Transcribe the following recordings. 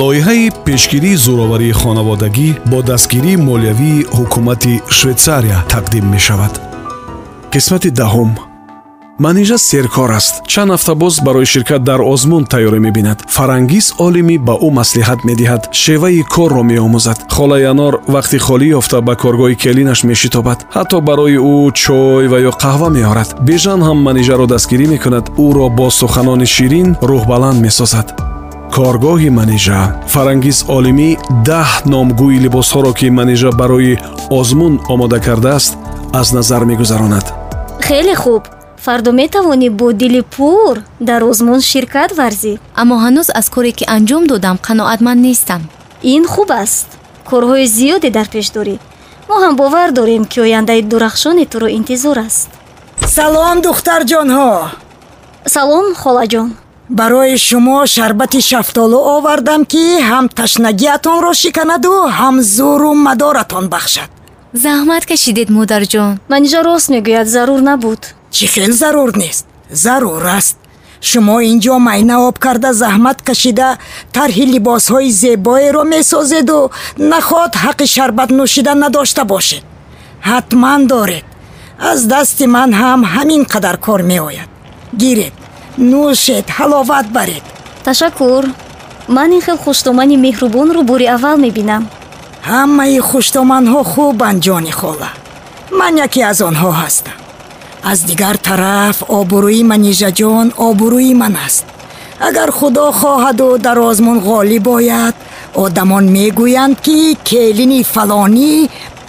лоиҳаи пешгирии зӯроварии хонаводагӣ бо дастгирии молиявии ҳукумати швейтсария тақдим мешавад. Қисмати даҳум. Манижа серкор аст. Чанд ҳафта боз барои ширкат дар озмун тайёрӣ мебинад. Фарангиз олимӣ ба ӯ маслиҳат медиҳад. Шеваи корро меомӯзад. Холаи анор вақти холӣ ёфта ба коргоҳи келинаш мешитобад. Ҳатто барои ӯ чой ва ё қаҳва меорад. Бежан ҳам манижаро дастгирӣ мекунад. Ӯро бо суханони ширин рӯҳбаланд месозад коргоҳи манижа. Фарангиз олимӣ даҳ номгӯи либосҳоро ки манижа барои озмун омода кардааст аз назар мегузаронад хеле хуб. Фардо метавонӣ бо дили пур дар озмун ширкат варзӣ. Аммо ҳанӯз аз коре ки анҷом додам қаноатманд нестам. Ин хуб аст. Корҳои зиёде дар пеш дорӣ. Мо ҳам бовар дорем ки ояндаи дурахшони туро интизор аст. Салом духтарҷонҳо! Салом холаҷон барои шумо шарбати шафтолу овардам ки ҳам ташнагиатонро шиканаду ҳам зӯру мадоратон бахшад. Заҳмат кашидед модарҷон манижа рост мегӯяд зарур набуд. Чӣ хел зарур нест? Зарур аст. Шумо ин ҷо майна об карда заҳмат кашида тарҳи либосҳои зебоеро месозеду наход ҳаққи шарбат нӯшида надошта бошед. Ҳатман доред. Аз дасти ман ҳам ҳамин қадар кор меояд. Гиред нӯшед ҳаловат баред. Ташаккур ман ин хел хуштомани меҳрубонро бори аввал мебинам. Ҳамаи хуштоманҳо хубанд ҷони хола. Ман яке аз онҳо ҳастам. Аз дигар тараф обрӯи манижаҷон обрӯи ман аст. Агар худо хоҳаду дар озмун ғолиб ояд одамон мегӯянд ки келини фалонӣ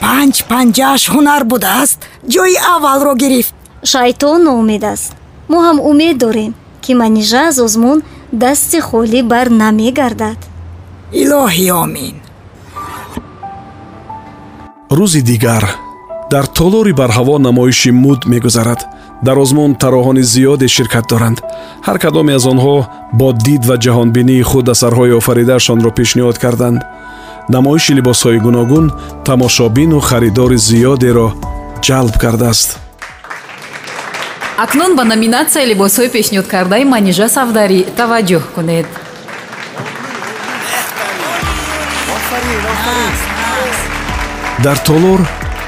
панҷ панҷааш ҳунар будааст ҷои аввалро гирифт. Шайтон номед аст мо ҳам умед дорем ки манижа аз озмун дасти холӣ бар намегардад. Илоҳӣ омин. Рӯзи дигар. Дар толори бар ҳаво намоиши муд мегузарад. Дар озмун тароҳони зиёде ширкат доранд. Ҳар кадоме аз онҳо бо дид ва ҷаҳонбинии худ асарҳои офаридаашонро пешниҳод карданд. Намоиши либосҳои гуногун тамошобину харидори зиёдеро ҷалб кардааст акнун ба номинатсияи либосҳои пешниҳодкардаи манижа савдарӣ. Таваҷҷӯҳ кунед. Дар толор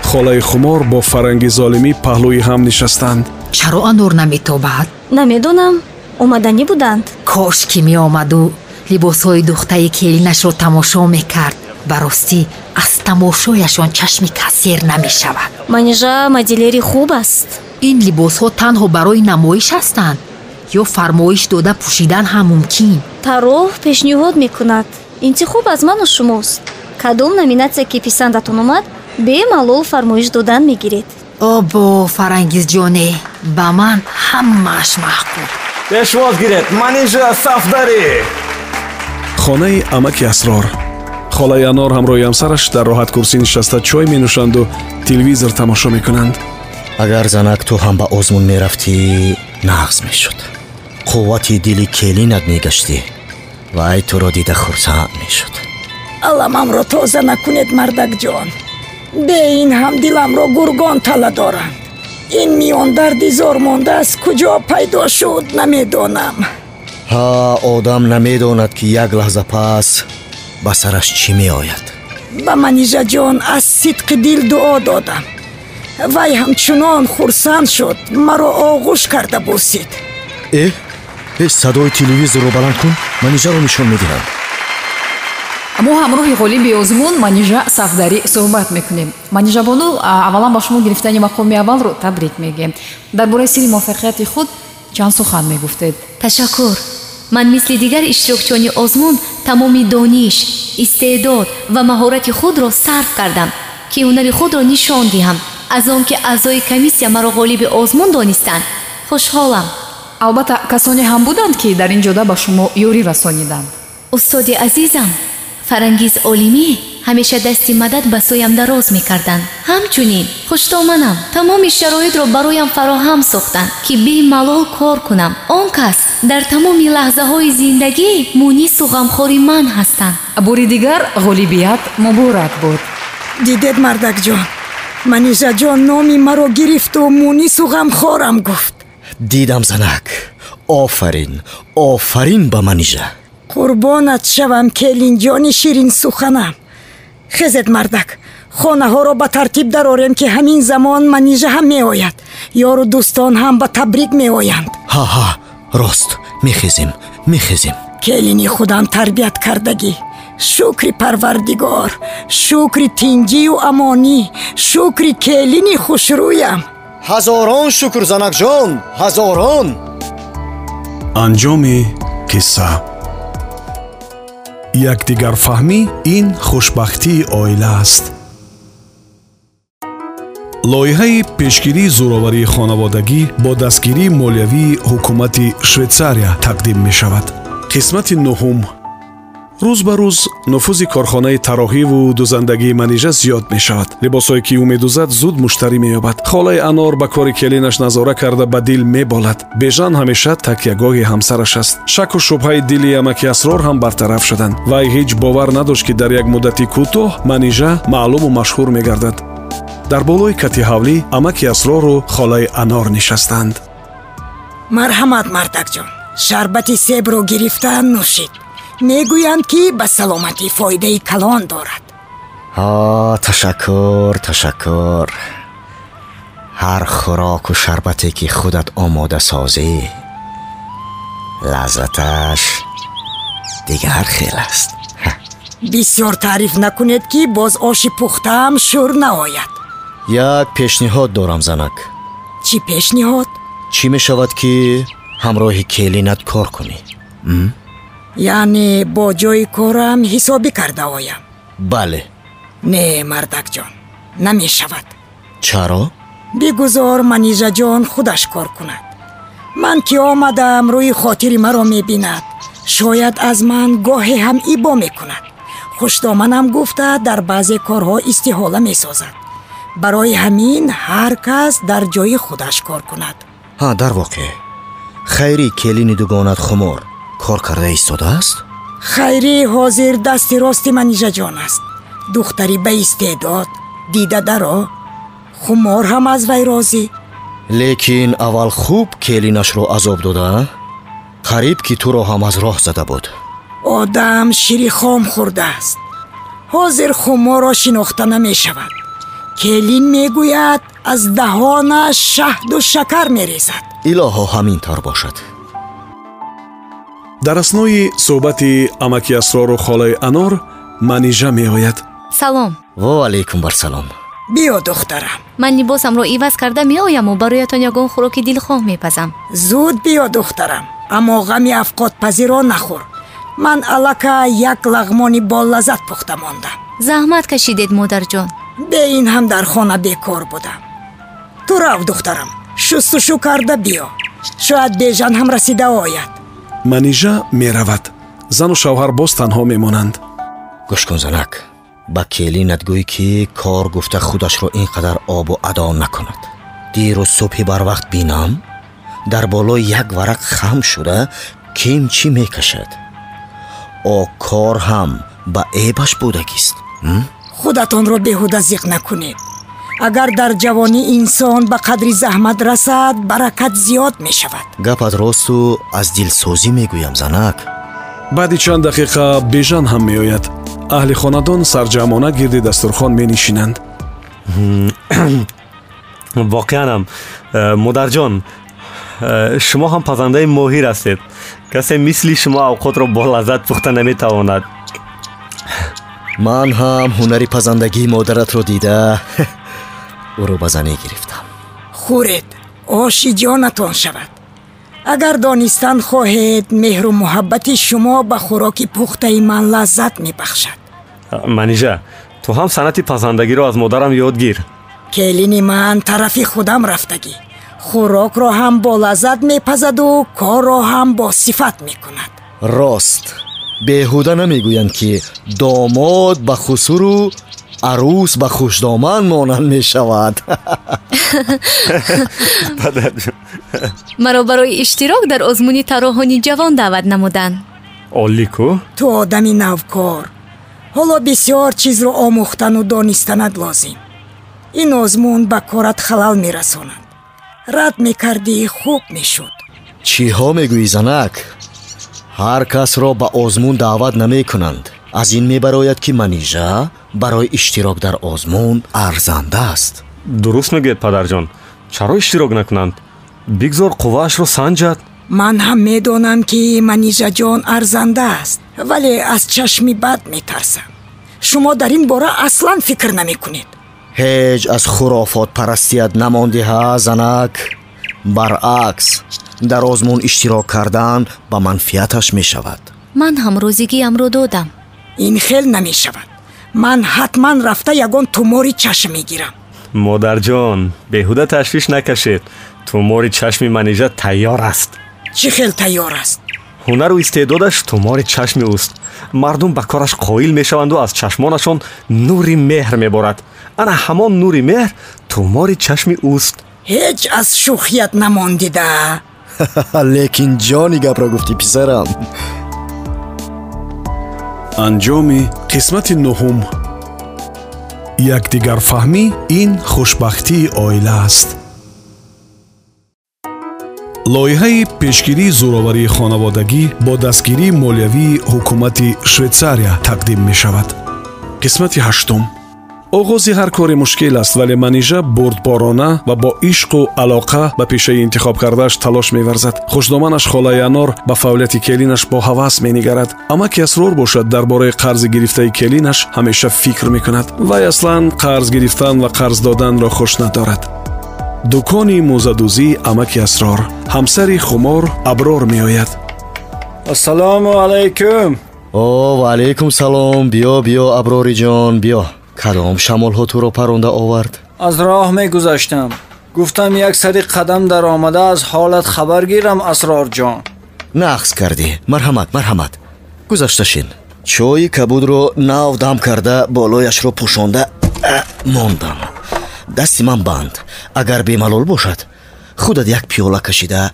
холаи хумор бо фаранги золимӣ паҳлӯи ҳам нишастанд. Чаро анор наметобад? Намедонам. Омаданӣ буданд. Кош ки меомаду. Либосҳои духтаи келинашро тамошо мекард ба ростӣ аз тамошояшон чашми кассер намешавад. Манижа модилери хуб аст. Ин либосҳо танҳо барои намоиш ҳастанд ё фармоиш дода пӯшидан ҳам мумкин? Тароҳ пешниҳод мекунад. Интихоб аз ману шумост? Кадом номинатсия ки писандатон омад бемалол фармоиш додан мегиред. Обо фарангизҷоне ба ман ҳамааш маҳкум пешвоз гиред манижа сафдарӣ хонаи амаки асрор холаи анор ҳамроҳи ҳамсараш дар роҳаткурсӣ нишаста чой менӯшанду телевизор тамошо мекунанд. Агар занак ту ҳам ба озмун мерафтӣ нағз мешуд. Қуввати дили келинат мегаштӣ вай туро дида хурсанд мешуд. Аламамро тоза накунед мардакҷон бе ин ҳам диламро гургон тала доранд ин миён дарди зор монда аз куҷо пайдо шуд намедонам. Ҳа одам намедонад ки як лаҳза пас ба сараш чӣ меояд? Ба манижаҷон аз сидқи дил дуо додам. Вай ҳамчунон хурсанд шуд маро оғӯш карда бусид э э садои телевизорро баланд кун манижаро нишон медиҳам. Мо ҳамроҳи ғолиби озмун манижа сафдарӣ суҳбат мекунем. Манижабону аввалан ба шумо гирифтани мақоми аввалро табрик мегӯем дар бораи сирри муваффақияти худ чанд сухан мегуфтед. Ташаккур ман мисли дигар иштирокчиёни озмун тамоми дониш истеъдод ва маҳорати худро сарф кардам ки ҳунари худро нишон диҳам. Аз он ки аъзои комиссия маро ғолиби озмун донистанд. Хушҳолам. Албатта касоне ҳам буданд ки дар ин ҷода ба шумо ёрӣ расониданд. Устоди азизам фарангиз олимӣ ҳамеша дасти мадад ба соям дароз мекарданд. Ҳамчунин хуштоманам тамоми шароитро бароям фароҳам сохтанд ки бемалол кор кунам. Он кас дар тамоми лаҳзаҳои зиндагӣ мунису ғамхори ман ҳастанд. Бори дигар ғолибият муборак буд. Дидед мардакҷон манижаҷон номи маро гирифту мунису ғамхорам гуфт. Дидам занак офарин офарин ба манижа. Қурбонат шавам келинҷони ширин суханам хезед мардак хонаҳоро ба тартиб дарорем ки ҳамин замон манижа ҳам меояд. Ёру дӯстон ҳам ба табрик меоянд. Ҳа ҳа рост мехезем мехезем. Келини худам тарбият кардагӣ. Шукри парвардигор шукри тинҷию амонӣ шукри келини хушрӯям ҳазорон шукр занакҷон ҳазорон. Анҷоми қисса якдигарфаҳмӣ ин хушбахтии оила аст лоиҳаи пешгирии зӯроварии хонаводагӣ бо дастгирии молиявии ҳукумати швейтсария тақдим мешавад қисмати нуҳум рӯз ба рӯз нуфузи корхонаи тарроҳиву дузандагии манижа зиёд мешавад. Либосҳое ки ӯ медузад зуд муштарӣ меёбад. Холаи анор ба кори келинаш назора карда ба дил меболад. Бежан ҳамеша такягоҳи ҳамсараш аст. Шаку шубҳаи дили амаки асрор ҳам бартараф шуданд. Вай ҳеҷ бовар надошт ки дар як муддати кӯтоҳ манижа маълуму машҳур мегардад. Дар болои кати ҳавлӣ амаки асрору холаи анор нишастанд. Марҳамат мардакҷон шарбати себро гирифта нӯшид мегӯянд ки ба саломатӣ фоидаи калон дорад. О ташаккур ташаккур. Ҳар хӯроку шарбате ки худат омода созӣ. Лаззаташ дигар хел аст. Бисёр таъриф накунед ки боз оши пухтаам шӯр наояд. Як пешниҳод дорам занак? Чӣ пешниҳод? Чӣ мешавад ки ҳамроҳи келинат кор кунӣ яъне бо ҷои корам ҳисобӣ карда оям. Бале. Не мардакҷон намешавад. Чаро? Бигузор манижаҷон худаш кор кунад. Ман ки омадам рӯи хотири маро мебинад. Шояд аз ман гоҳе ҳам ибо мекунад. Хушдоманам гуфта дар баъзе корҳо истиҳола месозад. Барои ҳамин ҳар кас дар ҷои худаш кор кунад. Ҳа дар воқеъ. Хайри келини дугонат хумор кор карда истодааст хайрӣ ҳозир дасти рости манижаҷон аст. Духтари ба истеъдод дида даро хумор ҳам аз вай розӣ. Лекин аввал хуб келинашро азоб дода қариб ки туро ҳам аз роҳ зада буд. Одам шири хом хӯрдааст ҳозир хуморро шинохта намешавад. Келин мегӯяд аз даҳонаш шаҳду шакар мерезад. Илоҳо ҳамин тавр бошад дар аснои суҳбати амаки асрору холаи анор манижа меояд. Салом. Ва алайкум барсалом биё духтарам ман либосамро иваз карда меояму бароятон ягон хӯроки дилхоҳ мепазам. Зуд биё духтарам аммо ғами афқотпазиро нахӯр. Ман аллака як лағмони болаззат пухта мондам. Заҳмат кашидед модарҷон бе ин ҳам дар хона бекор будам. Ту рав духтарам шустушу карда биё. Шояд бежан ҳам расида ояд манижа меравад. Зану шавҳар боз танҳо мемонанд. Гӯш кун занак ба келинат гӯй ки кор гуфта худашро ин қадар обу адо накунад. Диру субҳи барвақт бинам дар болои як варақ хам шуда ким чӣ мекашад? О кор ҳам ба эбаш будагист худатонро беҳуда зиқ накунед агар дар ҷавонӣ инсон ба қадри заҳмат расад баракат зиёд мешавад. Гапат росту аз дилсозӣ мегӯям занак. Баъди чанд дақиқа бежан ҳам меояд. Аҳли хонадон сарҷамона гирди дастурхон менишинанд. Воқеанам э, модарҷон э, шумо ҳам пазандаи моҳир ҳастед. Касе мисли шумо авқотро бо лаззат пухта наметавонад. Ман ҳам ҳунари пазандагии модаратро дида ӯро ба занӣ гирифтам. Хӯред оши ҷонатон шавад. Агар донистан хоҳед меҳру муҳаббати шумо ба хӯроки пухтаи ман лаззат мебахшад. Манижа ту ҳам санъати пазандагиро аз модарам ёд гир. Келини ман тарафи худам рафтагӣ. Хӯрокро ҳам бо лаззат мепазаду корро ҳам бо сифат мекунад. Рост. Беҳуда намегӯянд ки домод ба хусуру арӯс ба хушдоман монанд мешавад. Маро барои иштирок дар озмуни тарроҳони ҷавон даъват намуданд. Олӣ ку? Ту одами навкор. Ҳоло бисёр чизро омӯхтану донистанат лозим. Ин озмун ба корат халал мерасонад. Рад мекардӣ хуб мешуд. Чиҳо мегӯӣ занак ҳар касро ба озмун даъват намекунанд аз ин мебарояд ки манижа барои иштирок дар озмун арзанда аст. Дуруст мегӯед падарҷон чаро иштирок накунанд? Бигзор қувваашро санҷад. Ман ҳам медонам ки манижаҷон арзанда аст вале аз чашми бад метарсам. Шумо дар ин бора аслан фикр намекунед. Ҳеҷ аз хурофот парастият намондиҳа занак. Баръакс дар озмун иштирок кардан ба манфиаташ мешавад. Ман ҳам розигиамро додам ин хел намешавад ман ҳатман рафта ягон тумори чашм мегирам модарҷон беҳуда ташвиш накашед тумори чашми манижа тайёр аст чӣ хел тайёр аст ҳунару истеъдодаш тумори чашми ӯст мардум ба кораш қоил мешаванду аз чашмонашон нури меҳр меборад ана ҳамон нури меҳр тумори чашми ӯст ҳеҷ аз шӯхият намондида лекин ҷони гапро гуфтӣ писарам анҷоми қисмати нуҳум якдигарфаҳмӣ ин хушбахтии оила аст. Лоиҳаи пешгирии зӯроварии хонаводагӣ бо дастгирии молиявии ҳукумати швейтсария тақдим мешавад. Қисмати ҳаштум оғози ҳар кори мушкил аст вале манижа бурдборона ва бо ишқу алоқа ба пешаи интихоб кардааш талош меварзад. Хушдоманаш холаи анор ба фаъолияти келинаш бо ҳавас менигарад. Амаки асрор бошад дар бораи қарзи гирифтаи келинаш ҳамеша фикр мекунад. Вай аслан қарз гирифтан ва қарз доданро хуш надорад. Дукони мӯзадӯзӣ амаки асрор ҳамсари хумор аброр меояд. Ассалому алайкум. О ваалайкум салом. Биё биё аброриҷон биё кадом шамолҳо туро паронда овард? Аз роҳ мегузаштам. Гуфтам як сари қадам даромада аз ҳолат хабар гирам асрорҷон нақс кардӣ. Марҳамат марҳамат. Гузашта шин чои кабудро нав дам карда болояшро пӯшонда мондам. Дасти ман банд. Агар бемалол бошад худат як пиёла кашида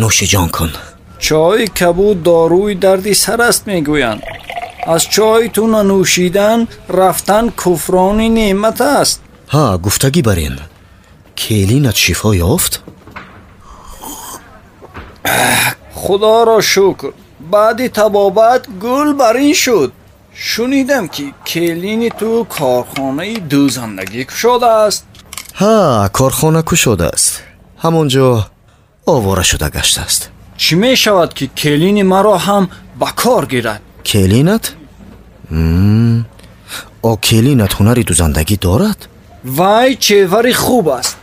нӯшиҷон кун. Чои кабуд доруи дарди сар аст мегӯянд аз чойту нанӯшидан рафтан куфрони неъмат аст ҳа гуфтагӣ бар ин келинат шифо ёфт худоро шукр баъди табобат гул бар ин шуд шунидам ки келини ту корхонаи дӯзандагӣ кушодааст ҳа корхона кушодааст ҳамон ҷо овора шуда гаштааст чӣ мешавад ки келини маро ҳам ба кор гирад келинат о келинат ҳунари дузандагӣ дорад вай чевари хуб аст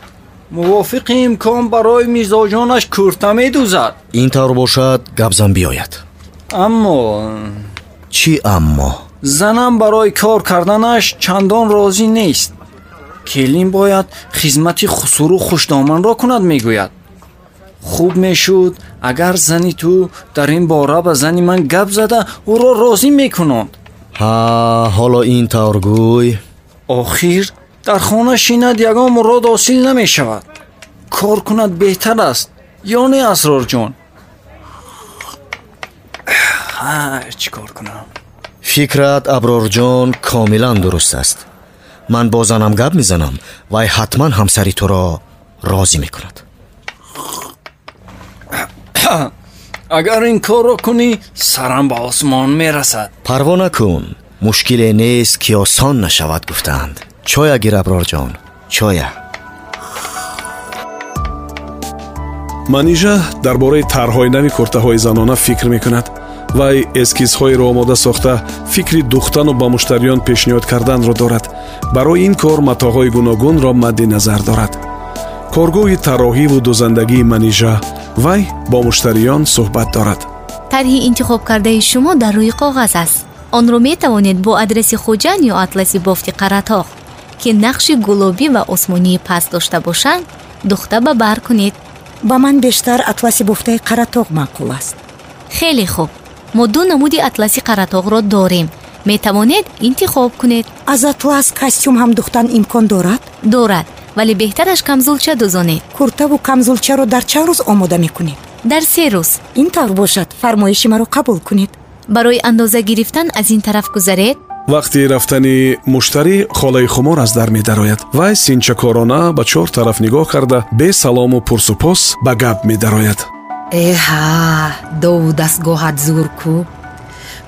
мувофиқи имкон барои мизоҷонаш курта медӯзад ин тавр бошад гапзан биёяд аммо чӣ аммо занам барои кор карданаш чандон розӣ нест келин бояд хизмати хусуру хушдоманро кунад мегӯяд хуб мешуд агар зани ту дар ин бора ба зани ман гап зада ӯро розӣ мекунанд ҳа ҳоло ин тавр гӯй охир дар хона шинад ягон мурод ҳосил намешавад кор кунад беҳтар аст ё не асрорҷон чӣ кор кунам фикрат аброрҷон комилан дуруст аст ман бо занам гап мезанам вай ҳатман ҳамсари туро розӣ мекунад агар ин корро кунӣ сарам ба осмон мерасад. Парво накун мушкиле нест ки осон нашавад гуфтаанд. Чоя гир аброрҷон чоя? Манижа дар бораи тарҳҳои нави куртаҳои занона фикр мекунад. Вай эскизҳоеро омода сохта фикри духтану ба муштариён пешниҳод карданро дорад. Барои ин кор матоъҳои гуногунро мадди назар дорад коргоҳи тарроҳиву дӯзандагии манижа вай бо муштариён суҳбат дорад. Тарҳи интихобкардаи шумо дар рӯи коғаз аст. Онро метавонед бо адреси хуҷан ё атласи бофти қаратоғ ки нақши гулобӣ ва осмонии паст дошта бошанд духта ба бар кунед. Ба ман бештар атласи бофтаи қаратоғ маъқул аст. Хеле хуб. Мо ду намуди атласи қаратоғро дорем. Метавонед интихоб кунед. Аз атлас костюм ҳам духтан имкон дорад? Дорад вале беҳтараш камзулча дӯзонед куртаву камзулчаро дар чанд рӯз омода мекунед? Дар се рӯз. Ин тавр бошад фармоиши маро қабул кунед. Барои андоза гирифтан аз ин тараф гузаред? Вақти рафтани муштарӣ холаи хумор аз дар медарояд. Вай синчакорона ба чор тараф нигоҳ карда бесалому пурсупос ба гап медарояд. Эҳа дову дастгоҳат зур ку.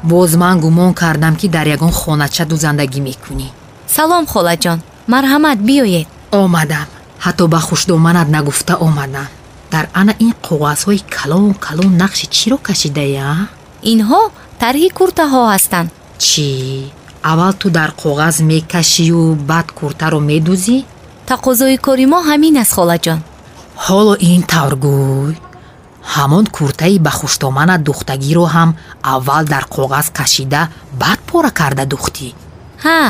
Боз ман гумон кардам ки дар ягон хоначаду зандагӣ мекунӣ. Салом холаҷон марҳамат биёед омадам ҳатто ба хушдоманат нагуфта омадам дар ана ин коғазҳои калон калон нақши чиро кашидая? Инҳо тарҳи куртаҳо ҳастанд. Чӣ аввал ту дар коғаз мекашию баъд куртаро медузӣ? Тақозои кори мо ҳамин аст холаҷон ҳоло ин тавр гӯй ҳамон куртаи ба хуштоманат духтагиро ҳам аввал дар коғаз кашида баъд пора карда духтӣ. Ҳа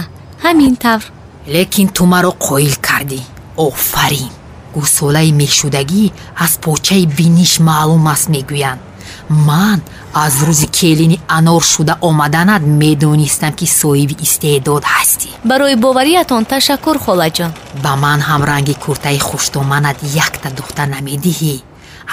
ҳамин тавр лекин ту маро қоил кардӣ. Офарин! Гӯсолаи мешудагӣ аз почаи биниш маълум аст мегӯянд. Ман аз рӯзи келини анор шуда омаданат медонистам ки соҳиби истеъдод ҳастӣ барои бовариятон ташаккур холаҷон ба ман ҳам ранги куртаи хуштоманат якта духта намедиҳӣ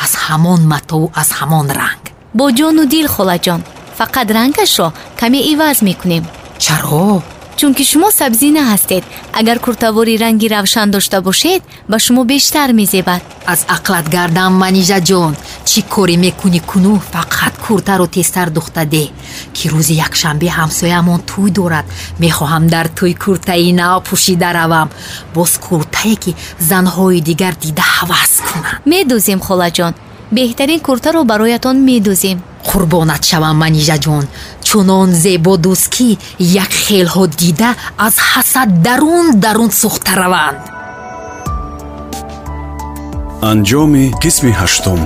аз ҳамон матову аз ҳамон ранг. Бо ҷону дил холаҷон фақат рангашро каме иваз мекунем. Чаро чунки шумо сабзина ҳастед. Агар куртавори ранги равшан дошта бошед ба шумо бештар мезебад. Аз ақлат гардам манижаҷон чӣ коре мекунӣ куну фақат куртаро тезтар духта деҳ ки рӯзи якшанбе ҳамсоямон тӯй дорад мехоҳам дар тӯй куртаи нав пӯшида равам. Боз куртае ки занҳои дигар дида ҳавас кунанд. Медӯзем холаҷон беҳтарин куртаро бароятон медӯзем қурбонат шавам манижаҷон чунон зебо дӯст ки як хелҳо дида аз ҳасад дарун дарун сӯхта раванд анҷоми қисми ҳаштум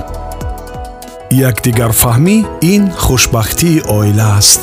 якдигарфаҳмӣ ин хушбахтии оила аст